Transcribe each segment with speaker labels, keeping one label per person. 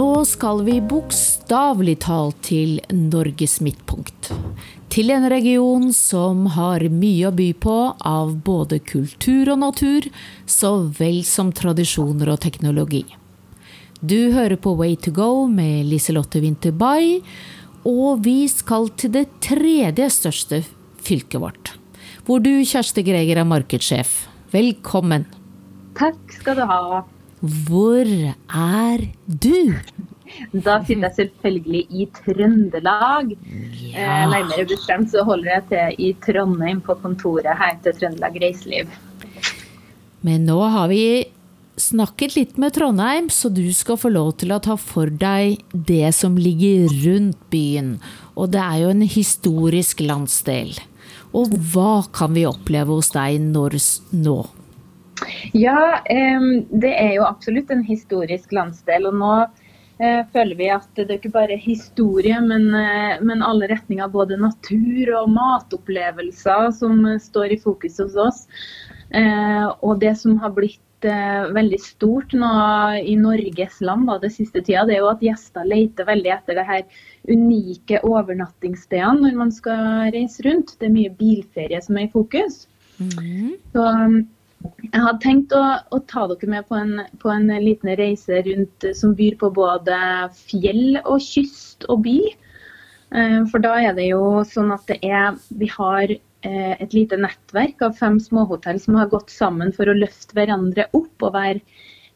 Speaker 1: Nå skal vi bokstavelig talt til Norges midtpunkt. Til en region som har mye å by på av både kultur og natur, så vel som tradisjoner og teknologi. Du hører på Way to go med Liselotte Winther Bay, og vi skal til det tredje største fylket vårt. Hvor du, Kjersti Greger, er markedssjef. Velkommen.
Speaker 2: Takk skal du ha.
Speaker 1: Hvor er du?
Speaker 2: Da sitter jeg selvfølgelig i Trøndelag.
Speaker 1: Ja.
Speaker 2: Eh, nærmere bestemt så holder jeg til i Trondheim på kontoret her til Trøndelag Reiseliv.
Speaker 1: Men nå har vi snakket litt med Trondheim, så du skal få lov til å ta for deg det som ligger rundt byen. Og det er jo en historisk landsdel. Og hva kan vi oppleve hos deg når nå?
Speaker 2: Ja, eh, det er jo absolutt en historisk landsdel. Og nå eh, føler vi at det er ikke bare historie, men, eh, men alle retninger, både natur og matopplevelser, som står i fokus hos oss. Eh, og det som har blitt eh, veldig stort nå i Norges land da, det siste tida, det er jo at gjester leter veldig etter det her unike overnattingsstedene når man skal reise rundt. Det er mye bilferie som er i fokus. Så um, jeg hadde tenkt å, å ta dere med på en, på en liten reise rundt eh, som byr på både fjell og kyst og by. Eh, For da er det jo sånn at er Vi har eh, et lite nettverk av fem småhotell som har gått sammen for å løfte hverandre opp og være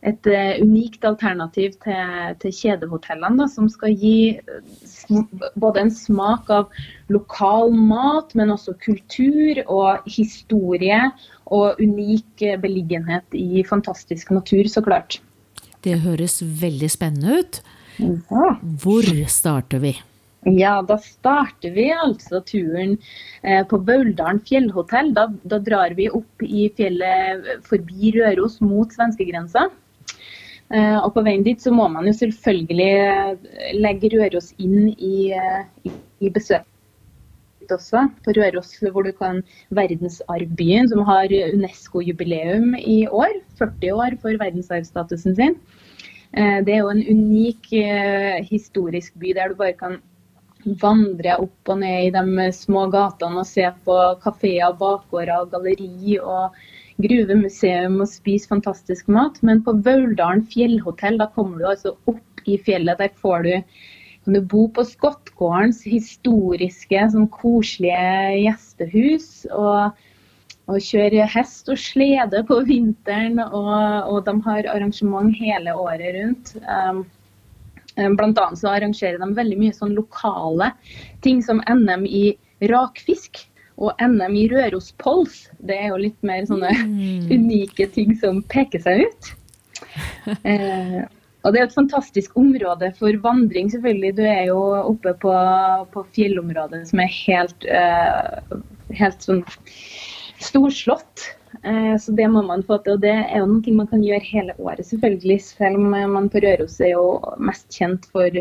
Speaker 2: et eh, unikt alternativ til, til kjedehotellene, da, som skal gi eh, både en smak av lokal mat, men også kultur og historie og unik eh, beliggenhet i fantastisk natur, så klart.
Speaker 1: Det høres veldig spennende ut.
Speaker 2: Ja.
Speaker 1: Hvor starter vi?
Speaker 2: Ja, da starter vi altså turen på Bauldalen fjellhotell. Da, da drar vi opp i fjellet forbi Røros mot svenskegrensa. Eh, og på veien dit så må man jo selvfølgelig eh, legge Røros inn i, eh, i, besøket også. På Røros hvor du kan verdensarvbyen, som har Unesco-jubileum i år. 40 år for verdensarvstatusen sin. Det er jo en unik historisk by der du bare kan vandre opp og ned i de små gatene og se på kafeer, bakgårder, galleri og gruvemuseum og spise fantastisk mat. Men på Vauldalen fjellhotell, da kommer du altså opp i fjellet. Der får du kan du bo på Skottgårdens historiske, sånn koselige gjestehus. Og, og kjøre hest og slede på vinteren. Og, og de har arrangement hele året rundt. Um, Blant annet så arrangerer de veldig mye sånn lokale ting som NM i rakfisk og NM i Rørospols. Det er jo litt mer sånne unike ting som peker seg ut. Eh, og det er jo et fantastisk område for vandring, selvfølgelig. Du er jo oppe på, på fjellområdet som er helt, eh, helt sånn storslått. Eh, så det må man få til. Og det er jo noe man kan gjøre hele året, selvfølgelig. Selv om man på Røros er jo mest kjent for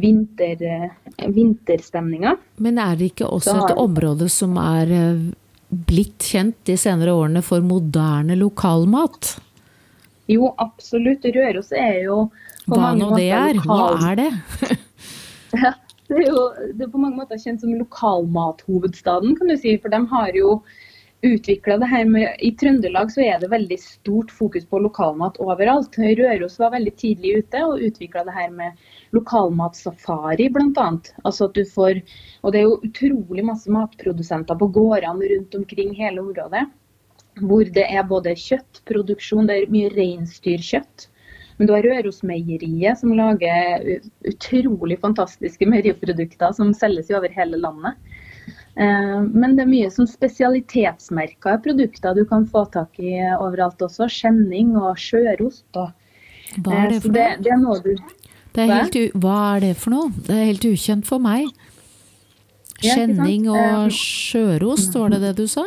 Speaker 2: vinter, eh, vinterstemninga.
Speaker 1: Men er det ikke også et område som er eh, blitt kjent de senere årene for moderne lokalmat?
Speaker 2: Jo, absolutt. Røros er jo på
Speaker 1: Hva nå det
Speaker 2: er?
Speaker 1: er? Hva er det?
Speaker 2: Det er jo det er på mange måter kjent som lokalmathovedstaden, kan du si. For de har jo utvikla det her med I Trøndelag så er det veldig stort fokus på lokalmat overalt. Røros var veldig tidlig ute og utvikla det her med lokalmatsafari, bl.a. Altså at du får Og det er jo utrolig masse matprodusenter på gårdene rundt omkring hele området. Hvor det er både kjøttproduksjon, det er mye reinsdyrkjøtt. Men du har Rørosmeieriet som lager utrolig fantastiske meieriprodukter som selges i over hele landet. Eh, Men det er mye som spesialitetsmerka produkter du kan få tak i overalt også. Skjenning og sjørost.
Speaker 1: Hva er
Speaker 2: eh,
Speaker 1: det for
Speaker 2: det, det er noe du
Speaker 1: Det er helt u Hva er det for noe? Det er helt ukjent for meg. Skjenning og
Speaker 2: Eh,
Speaker 1: sjørost, var det det du sa?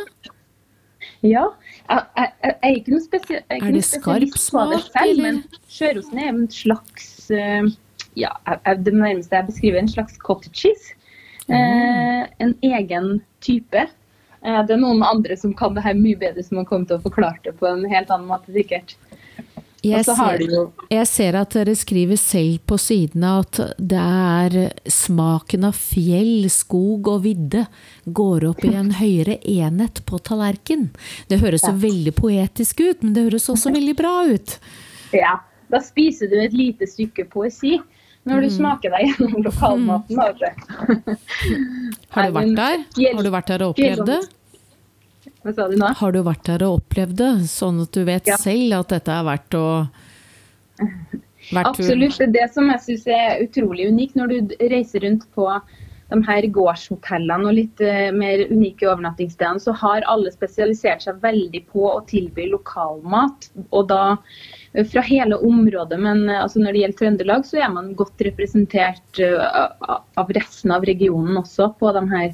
Speaker 2: Ja. Jeg, jeg, jeg er ikke noe spesiell
Speaker 1: Er det skarp smak, eller?
Speaker 2: Men sjørosen er en slags eh, Ja, det nærmeste jeg beskriver en slags cottage cheese. Eh, en egen type. Eh, det er noen andre som kan det her mye bedre, som har kommet til å forklare det på en helt annen måte, sikkert.
Speaker 1: Jeg ser, jeg ser at dere skriver selv på sidene at det er smaken av fjell, skog og vidde går opp i en høyere enhet på tallerken. Det høres så veldig poetisk ut, men det høres også veldig bra ut.
Speaker 2: Ja, da spiser du et lite stykke poesi når du smaker deg gjennom lokalmaten. Mm.
Speaker 1: Har du vært der? Har du vært der og opplevd det?
Speaker 2: Hva sa du nå?
Speaker 1: Har du vært der og opplevd det, sånn at du vet
Speaker 2: Ja.
Speaker 1: selv at dette er verdt å verdt?
Speaker 2: Absolutt. Det som jeg syns er utrolig unikt når du reiser rundt på de her gårdshotellene og litt eh, mer unike overnattingsstedene, så har alle spesialisert seg veldig på å tilby lokalmat. Og da eh, fra hele området, men eh, altså når det gjelder Trøndelag, så er man godt representert av- av resten av regionen også på de her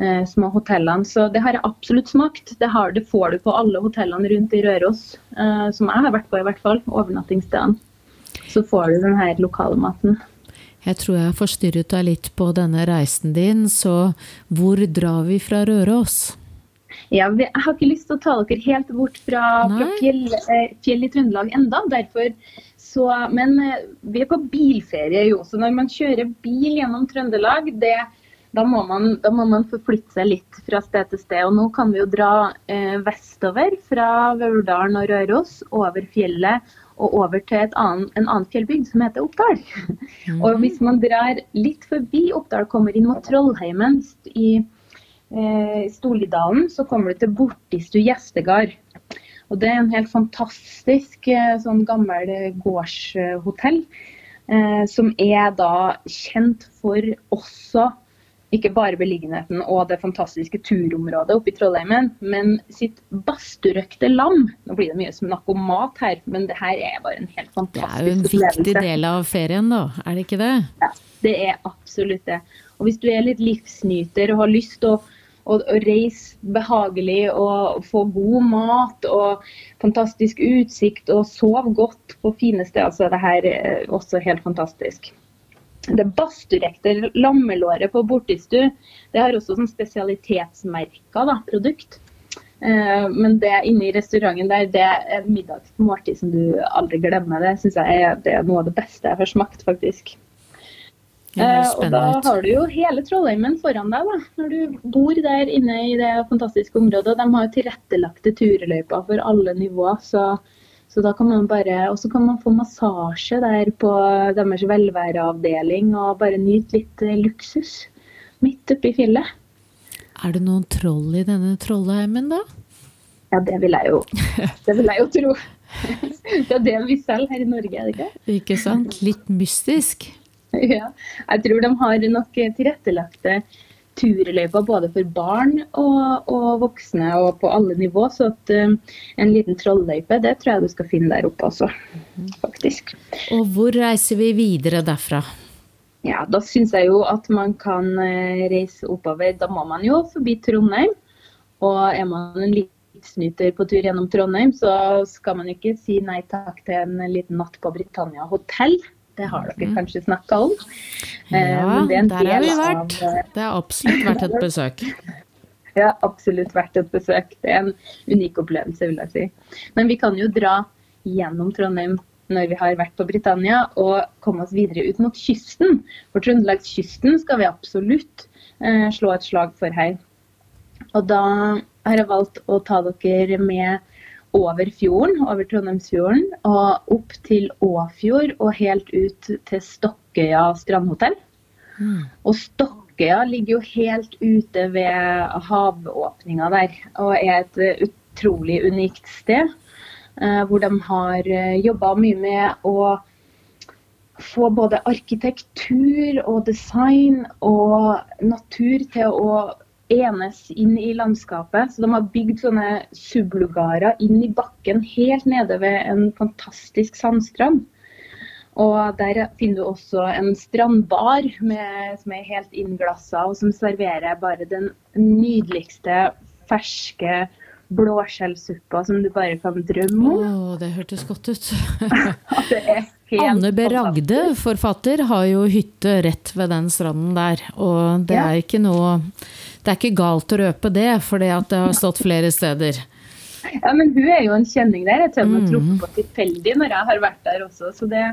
Speaker 2: eh, små hotellene. Så det har jeg absolutt smakt. Det, har, det får du på alle hotellene rundt i Røros, eh, som jeg har vært på i hvert fall. Overnattingsstedene. Så får du den her lokalmaten.
Speaker 1: Jeg tror jeg har forstyrret deg litt på denne reisen din, så hvor drar vi fra Røros?
Speaker 2: Ja, jeg har ikke lyst til å ta dere helt bort fra, fra fjell, eh, fjell i Trøndelag enda. Derfor så, men eh, vi er på bilferie jo, så når man kjører bil gjennom Trøndelag, det, da, må man, da må man forflytte seg litt fra sted til sted. Og nå kan vi jo dra eh, vestover fra Vørdalen og Røros, over fjellet og over til annen, en annen fjellbygd som heter Oppdal. Og hvis man drar litt forbi Oppdal, kommer inn mot Trollheimen i eh, Stolidalen, så kommer du til Bortistu gjestegard. Og det er en helt fantastisk eh, sånn gammel eh, gårdshotell, eh, som er da kjent for også ikke bare beliggenheten og det fantastiske turområdet oppe i Trollheimen, men sitt basturøkte lam. Nå blir det mye snakk om mat her, men det her er bare en helt
Speaker 1: Det er jo en viktig del av ferien, da. Er det ikke det?
Speaker 2: Ja, det er absolutt det. Og hvis du er litt livsnyter og har lyst til å, og, reise behagelig og få god mat og fantastisk utsikt og sove godt på fine steder, så er det her eh, også helt fantastisk. Det basturekte lammelåret på Bortistu det har også sånn spesialitetsmerka da, produkt. Eh, Men det inne i restauranten der, det er middagsmåltid som du aldri glemmer. Det synes jeg er, det er noe av det beste jeg har smakt, faktisk. Eh, og da har du jo hele Trollheimen foran deg, da, når du bor der inne i det fantastiske området. De har tilrettelagte turløyper for alle nivåer, så, så da kan man bare Og så kan man få massasje der på deres velværeavdeling og bare nyte litt eh, luksus midt oppe i fjellet.
Speaker 1: Er det noen troll i denne Trollheimen, da?
Speaker 2: Ja, det vil jeg jo, det vil jeg jo tro. Det er det vi selger her i Norge, er det ikke?
Speaker 1: Ikke sant? Litt mystisk.
Speaker 2: Ja, jeg tror de har nok tilrettelagte turløyper både for barn og, og voksne og på alle nivå. Så at eh, en liten trolløype, det tror jeg du skal finne der oppe også, faktisk.
Speaker 1: Og hvor reiser vi videre derfra?
Speaker 2: Ja, da syns jeg jo at man kan eh, reise oppover. Da må man jo forbi Trondheim. Og er man en livsnyter på tur gjennom Trondheim, så skal man ikke si nei takk til en liten natt på Britannia hotell. Det har dere kanskje snakka om. Eh,
Speaker 1: Ja,
Speaker 2: det er
Speaker 1: der har vi vært.
Speaker 2: av, eh,
Speaker 1: Det er absolutt verdt et besøk.
Speaker 2: Ja, absolutt verdt et besøk. Det er en unik opplevelse, vil jeg si. Men vi kan jo dra gjennom Trondheim når vi har vært på Britannia, og komme oss videre ut mot kysten. For Trøndelagskysten skal vi absolutt eh, slå et slag for her. Og da har jeg valgt å ta dere med over fjorden, over Trondheimsfjorden, og opp til Åfjord og helt ut til Stokkøya strandhotell. Og Stokkøya ligger jo helt ute ved havåpninga der, og er et eh, utrolig unikt sted. eh, hvor de har jobba mye med å få både arkitektur og design og natur til å enes inn i landskapet. Så de har bygd sånne sublugarer inn i bakken helt nede ved en fantastisk sandstrand. Og der finner du også en strandbar med, som er helt innglassa, og som serverer bare den nydeligste ferske blåskjellsuppa som du bare kan drømme om.
Speaker 1: det hørtes godt ut.
Speaker 2: Det er helt
Speaker 1: Anne B. Ragde, forfatter, har jo hytte rett ved den stranden der. Og det
Speaker 2: Ja.
Speaker 1: er ikke noe Det er ikke galt å røpe det, for det har stått flere steder.
Speaker 2: Ja, men hun er jo en kjenning der. Jeg og med
Speaker 1: Mm.
Speaker 2: truffet på tilfeldig når jeg har vært der også. Så det,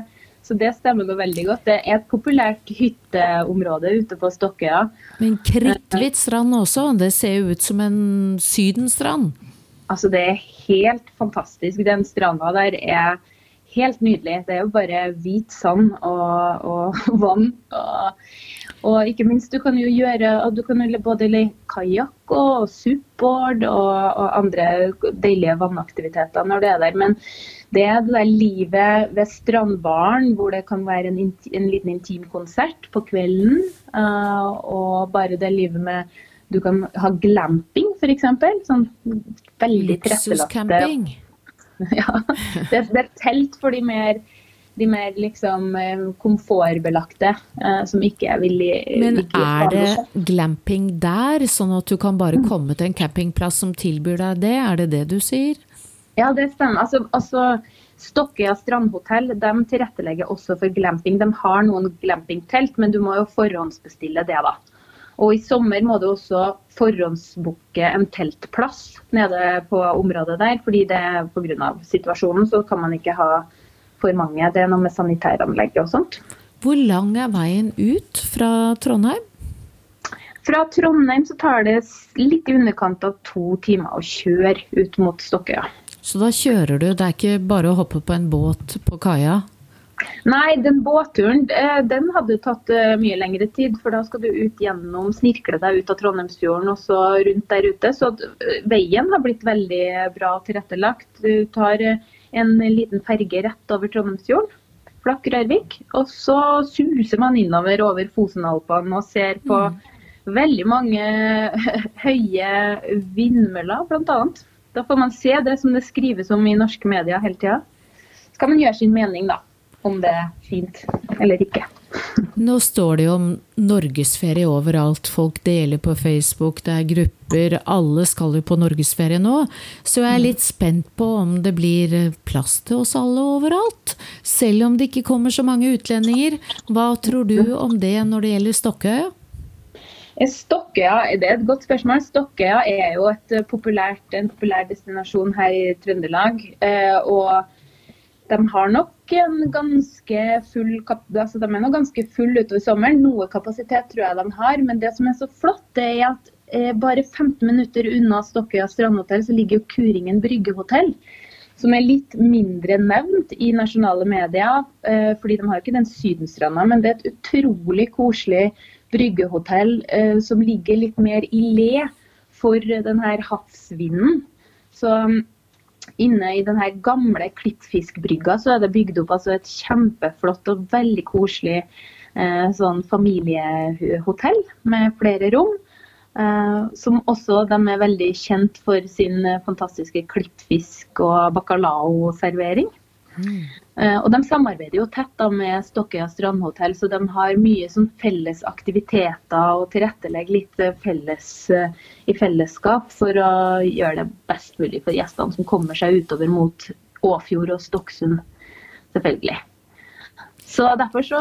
Speaker 2: så det stemmer nå veldig godt. Det er et populært hytteområde ute på Stokkøya.
Speaker 1: Men kritthvit strand også, det ser jo ut som en sydenstrand.
Speaker 2: Altså, det er helt fantastisk. Den stranda der er helt nydelig. Det er jo bare hvit sand og, og vann. Og, og ikke minst, du kan jo gjøre du kan jo både leie kajakk og supboard og, og andre deilige vannaktiviteter når det er der. Men det er det der livet ved strandbaren hvor det kan være en, en liten intimkonsert på kvelden. uh, og bare det livet med Du kan ha glamping, f.eks. Sånn veldig tilrettelagte
Speaker 1: Luksuscamping.
Speaker 2: ja, det, det er telt for de mer, de mer liksom eh, komfortbelagte, eh, som ikke er villige
Speaker 1: Men
Speaker 2: ligge
Speaker 1: er det glamping der, sånn at du kan bare komme til en campingplass som tilbyr deg det? Er det det du sier?
Speaker 2: Ja, det stemmer. Altså, altså Stokkøya strandhotell de tilrettelegger også for glamping. De har noen glampingtelt, men du må jo forhåndsbestille det, da. Og i sommer må du også forhåndsbooke en teltplass nede på området der, fordi det pga. situasjonen så kan man ikke ha for mange. Det er noe med sanitæranlegg og sånt.
Speaker 1: Hvor lang er veien ut fra Trondheim?
Speaker 2: Fra Trondheim så tar det litt i underkant av to timer å kjøre ut mot Stokkøya.
Speaker 1: Så da kjører du, det er ikke bare å hoppe på en båt på kaia?
Speaker 2: Nei, den båtturen eh, den hadde tatt eh, mye lengre tid. For da skal du ut gjennom, snirkle deg ut av Trondheimsfjorden og så rundt der ute. Så eh, veien har blitt veldig bra tilrettelagt. Du tar en liten ferge rett over Trondheimsfjorden, Flakk Rørvik. Og så suser man innover over Fosenalpene og ser på veldig mange høye vindmøller, bl.a. Da får man se det som det skrives om i norske medier hele tida. Skal man gjøre sin mening, da om det er fint eller ikke.
Speaker 1: Nå står det jo om norgesferie overalt. Folk deler på Facebook, det er grupper. Alle skal jo på norgesferie nå. Så jeg er litt spent på om det blir plass til oss alle overalt. Selv om det ikke kommer så mange utlendinger. Hva tror du om det når det gjelder Stokkøya?
Speaker 2: Stokkøya, det er et godt spørsmål. Stokkøya er jo et populært, en populær destinasjon her i Trøndelag. eh, Og de har nok en ganske full altså de er nok ganske full utover sommeren. Noe kapasitet tror jeg de har. Men det som er så flott, det er at eh, bare 15 minutter unna Stokkøya strandhotell så ligger jo Kuringen bryggehotell. Som er litt mindre nevnt i nasjonale medier, eh, fordi de har ikke den sydenstranda. Men det er et utrolig koselig bryggehotell eh, som ligger litt mer i le for denne havsvinden. Så Inne i den her gamle klittfiskbrygga så er det bygd opp altså et kjempeflott og veldig koselig eh, sånn familiehotell med flere rom. Eh, som også de er veldig kjent for sin eh, fantastiske klippfisk- og bacalao-servering. Eh, og de samarbeider jo tett da med Stokkøya strandhotell, så de har mye sånn felles aktiviteter og tilrettelegger litt eh, felles, eh, i fellesskap for å gjøre det best mulig for gjestene som kommer seg utover mot Åfjord og Stokksund, selvfølgelig. Så Derfor så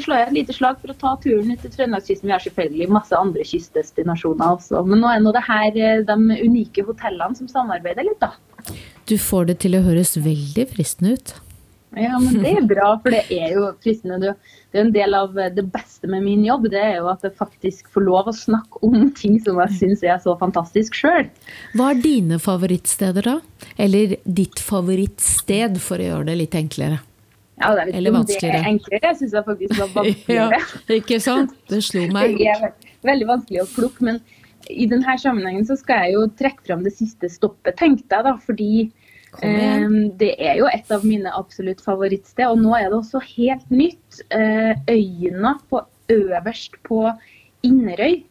Speaker 2: slår jeg et lite slag for å ta turen ut til Trøndelagskysten. Vi har selvfølgelig masse andre kystdestinasjoner også, men nå er nå det her eh, de unike hotellene som samarbeider litt, da.
Speaker 1: Du får det til å høres veldig fristende ut.
Speaker 2: Ja, men det er bra, for det er jo fristende. Det det er en del av det beste med min jobb, det er jo at jeg faktisk får lov å snakke om ting som jeg syns er så fantastisk sjøl.
Speaker 1: Hva er dine favorittsteder da? Eller ditt favorittsted, for å gjøre det litt enklere.
Speaker 2: Ja, det er litt
Speaker 1: Eller
Speaker 2: vanskeligere. det er enklere, syns jeg faktisk var vanskeligere.
Speaker 1: ikke sant? Det slo meg.
Speaker 2: Det er veldig vanskelig å plukke, men i denne sammenhengen så skal jeg jo trekke fram det siste stoppet, tenkte jeg da. Fordi det er jo et av mine absolutt favorittsted. Og nå er det også helt nytt. Eh, øyna på øverst på Inderøy.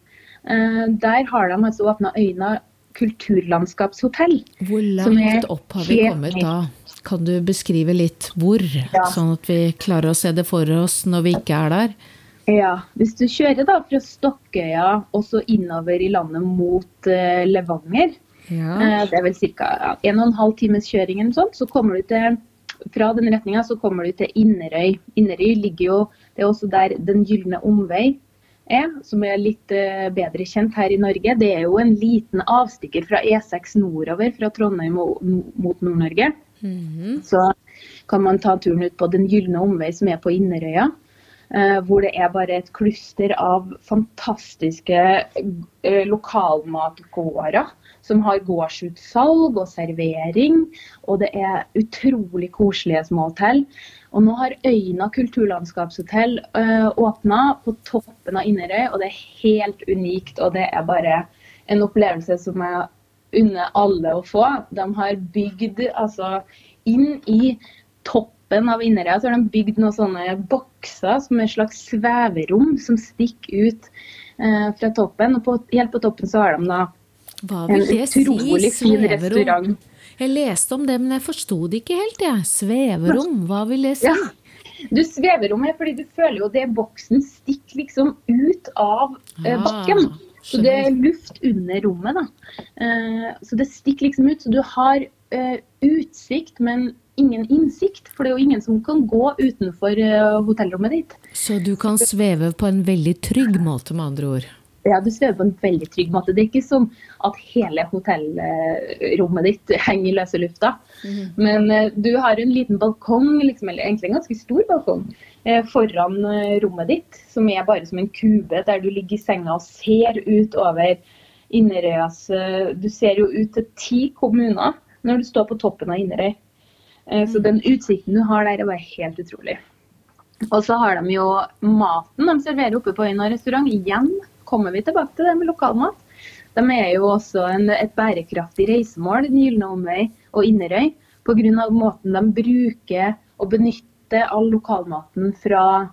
Speaker 2: Eh, der har de altså åpna Øyna kulturlandskapshotell.
Speaker 1: Hvor langt opp har vi kommet da? Kan du beskrive litt hvor,
Speaker 2: Ja.
Speaker 1: sånn at vi klarer å se det for oss når vi ikke er der?
Speaker 2: Ja, Hvis du kjører da fra Stokkøya og så innover i landet mot eh, Levanger,
Speaker 1: Ja.
Speaker 2: Eh, Det er vel ca. en og en halv times kjøring eller sånt. Så kommer du til fra den retninga så kommer du til Inderøy. Inderøy ligger jo Det er også der Den gylne omvei er, som er litt uh, bedre kjent her i Norge, det er jo en liten avstikker fra E6 nordover fra Trondheim mot Nord-Norge. Mm -hmm. Så kan man ta turen ut på Den gylne omvei som er på Inderøya. Uh, hvor det er bare et kluster av fantastiske lokalmatgårder som har gårdsutsalg og servering. Og det er utrolig koselige småhotell. Og nå har Øyna kulturlandskapshotell øh, åpna på toppen av Inderøy, og det er helt unikt. Og det er bare en opplevelse som jeg unner alle å få. De har bygd altså inn i toppen av Inderøy så har de bygd noen sånne bokser som er et slags sveverom som stikker ut eh, fra toppen. Og på, helt på toppen så har de da en det si, restaurant.
Speaker 1: Jeg leste om det, men jeg forsto det ikke helt. Jeg. Sveverom, hva vil det si? Ja.
Speaker 2: Du sveverom er fordi du føler jo det boksen stikker liksom ut av eh, ah, bakken. Så det er luft under rommet, da. Eh, så det stikker liksom ut. Så du har eh, utsikt, men ingen innsikt. For det er jo ingen som kan gå utenfor eh, hotellrommet ditt.
Speaker 1: Så du kan sveve på en veldig trygg måte, med andre ord?
Speaker 2: Ja, du svever på en veldig trygg måte. Det er ikke sånn at hele hotellrommet ditt henger i løse lufta. Mm. Men uh, du har en liten balkong, liksom, eller egentlig en ganske stor balkong, uh, foran uh, rommet ditt. Som er bare som en kube der du ligger i senga og ser ut over Inderøyas Du ser jo ut til ti kommuner når du står på toppen av Inderøy. Så mm. den utsikten du har der, er bare helt utrolig. Og så har de jo maten de serverer oppe på Øyna restaurant. Igjen kommer vi tilbake til det med lokalmat. De er jo også en, et bærekraftig reisemål, Den gylne omvei og Inderøy, pga. måten de bruker og benytter all lokalmaten fra,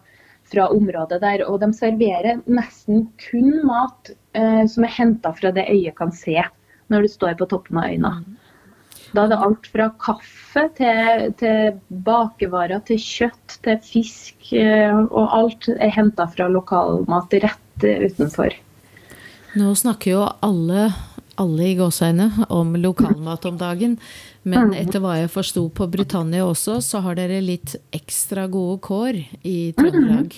Speaker 2: fra, området der. Og de serverer nesten kun mat eh, som er henta fra det øyet kan se, når du står på toppen av øyna. Da er det alt fra kaffe til, til bakevarer, til kjøtt, til fisk. Eh, og alt er henta fra lokalmat rett utenfor.
Speaker 1: Nå snakker jo alle, alle i gåseøyne om lokalmat om dagen. Men mm. etter hva jeg forsto på Britannia også, så har dere litt ekstra gode kår i Trøndelag.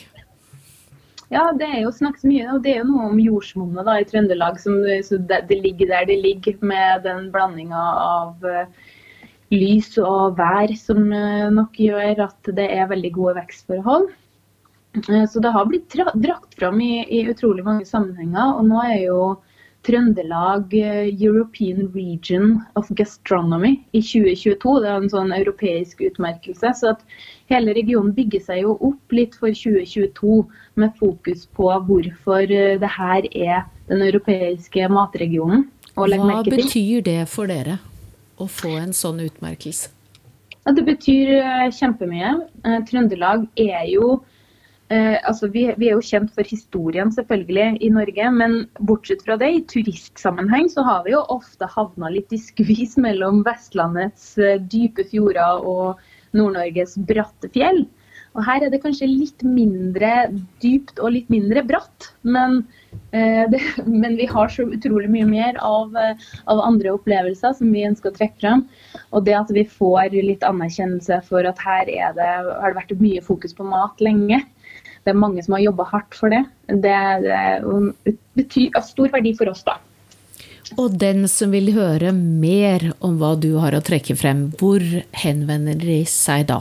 Speaker 2: Ja, det er jo snakket mye, og det er jo noe om jordsmonnet i Trøndelag. Som, det, det, ligger der det ligger, med den blandinga av uh, lys og vær som uh, nok gjør at det er veldig gode vekstforhold. Eh, så det har blitt drakt fram i, i, utrolig mange sammenhenger. Og nå er jo Trøndelag eh, European Region of Gastronomy i 2022. Det er en sånn europeisk utmerkelse. Så at hele regionen bygger seg jo opp litt for 2022 med fokus på hvorfor eh, det her er den europeiske matregionen.
Speaker 1: Hva betyr det for dere å få en sånn utmerkelse?
Speaker 2: Det betyr kjempemye. Trøndelag er jo altså vi, vi, er jo kjent for historien selvfølgelig i Norge, men bortsett fra det, i turistsammenheng så har vi jo ofte havna litt i skvis mellom Vestlandets eh, dype fjorder og Nord-Norges bratte fjell. Og her er det kanskje litt mindre dypt og litt mindre bratt, men, eh, det, men vi har så utrolig mye mer av, eh, av, andre opplevelser som vi ønsker å trekke fram. Og det at vi får litt anerkjennelse for at her det, har det vært mye fokus på mat lenge det er mange som har jobba hardt for det. Det, det betyr av stor verdi for oss, da.
Speaker 1: Og den som vil høre mer om hva du har å trekke frem, hvor henvender de seg da?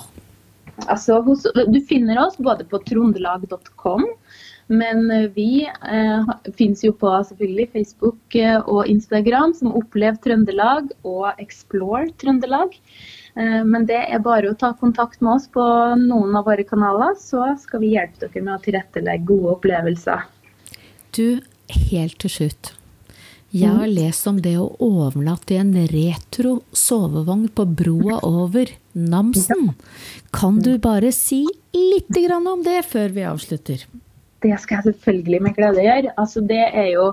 Speaker 2: Altså, hos, du finner oss både på trondelag.com, men vi eh, finnes jo på selvfølgelig Facebook eh, og Instagram som Opplev Trøndelag og Explore Trøndelag. Eh, men det er bare å ta kontakt med oss på noen av våre kanaler, så skal vi hjelpe dere med å tilrettelegge gode opplevelser.
Speaker 1: Du, helt til slutt. Jeg har mm. lest om det å overnatte i en retro sovevogn på broa over Namsen. Kan du bare si litt om det før vi avslutter?
Speaker 2: Det skal jeg selvfølgelig med glede gjøre. Altså, det er jo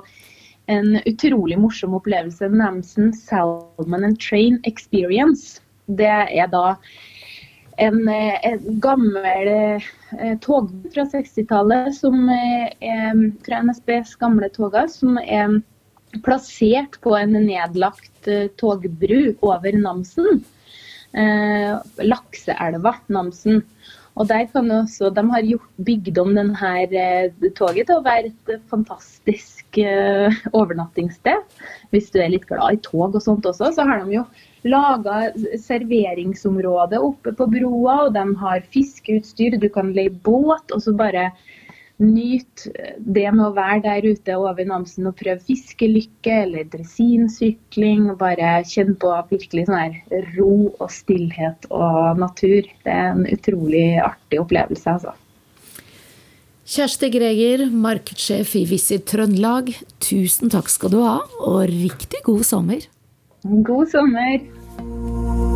Speaker 2: en utrolig morsom opplevelse. Namsen Salmon and Train Experience det er da en, en gammel eh, tog fra 60-tallet er fra NSBs gamle toger, som er plassert på en nedlagt eh, togbru over Namsen. Eh, Lakseelva, Namsen. Og der kan også, De har bygd om denne eh, toget til å være et fantastisk eh, overnattingssted. Hvis du er litt glad i tog og sånt også, så har de jo laga serveringsområde oppe på broa, og de har fiskeutstyr. Du kan leie båt, og så bare Nyt det med å være der ute over Namsen og prøve fiskelykke eller dressinsykling. Bare kjenne på virkelig sånn her ro og stillhet og natur. Det er en utrolig artig opplevelse, altså.
Speaker 1: Kjersti Greger, markedssjef i Visit Trøndelag, tusen takk skal du ha, og riktig god sommer.
Speaker 2: God sommer. Música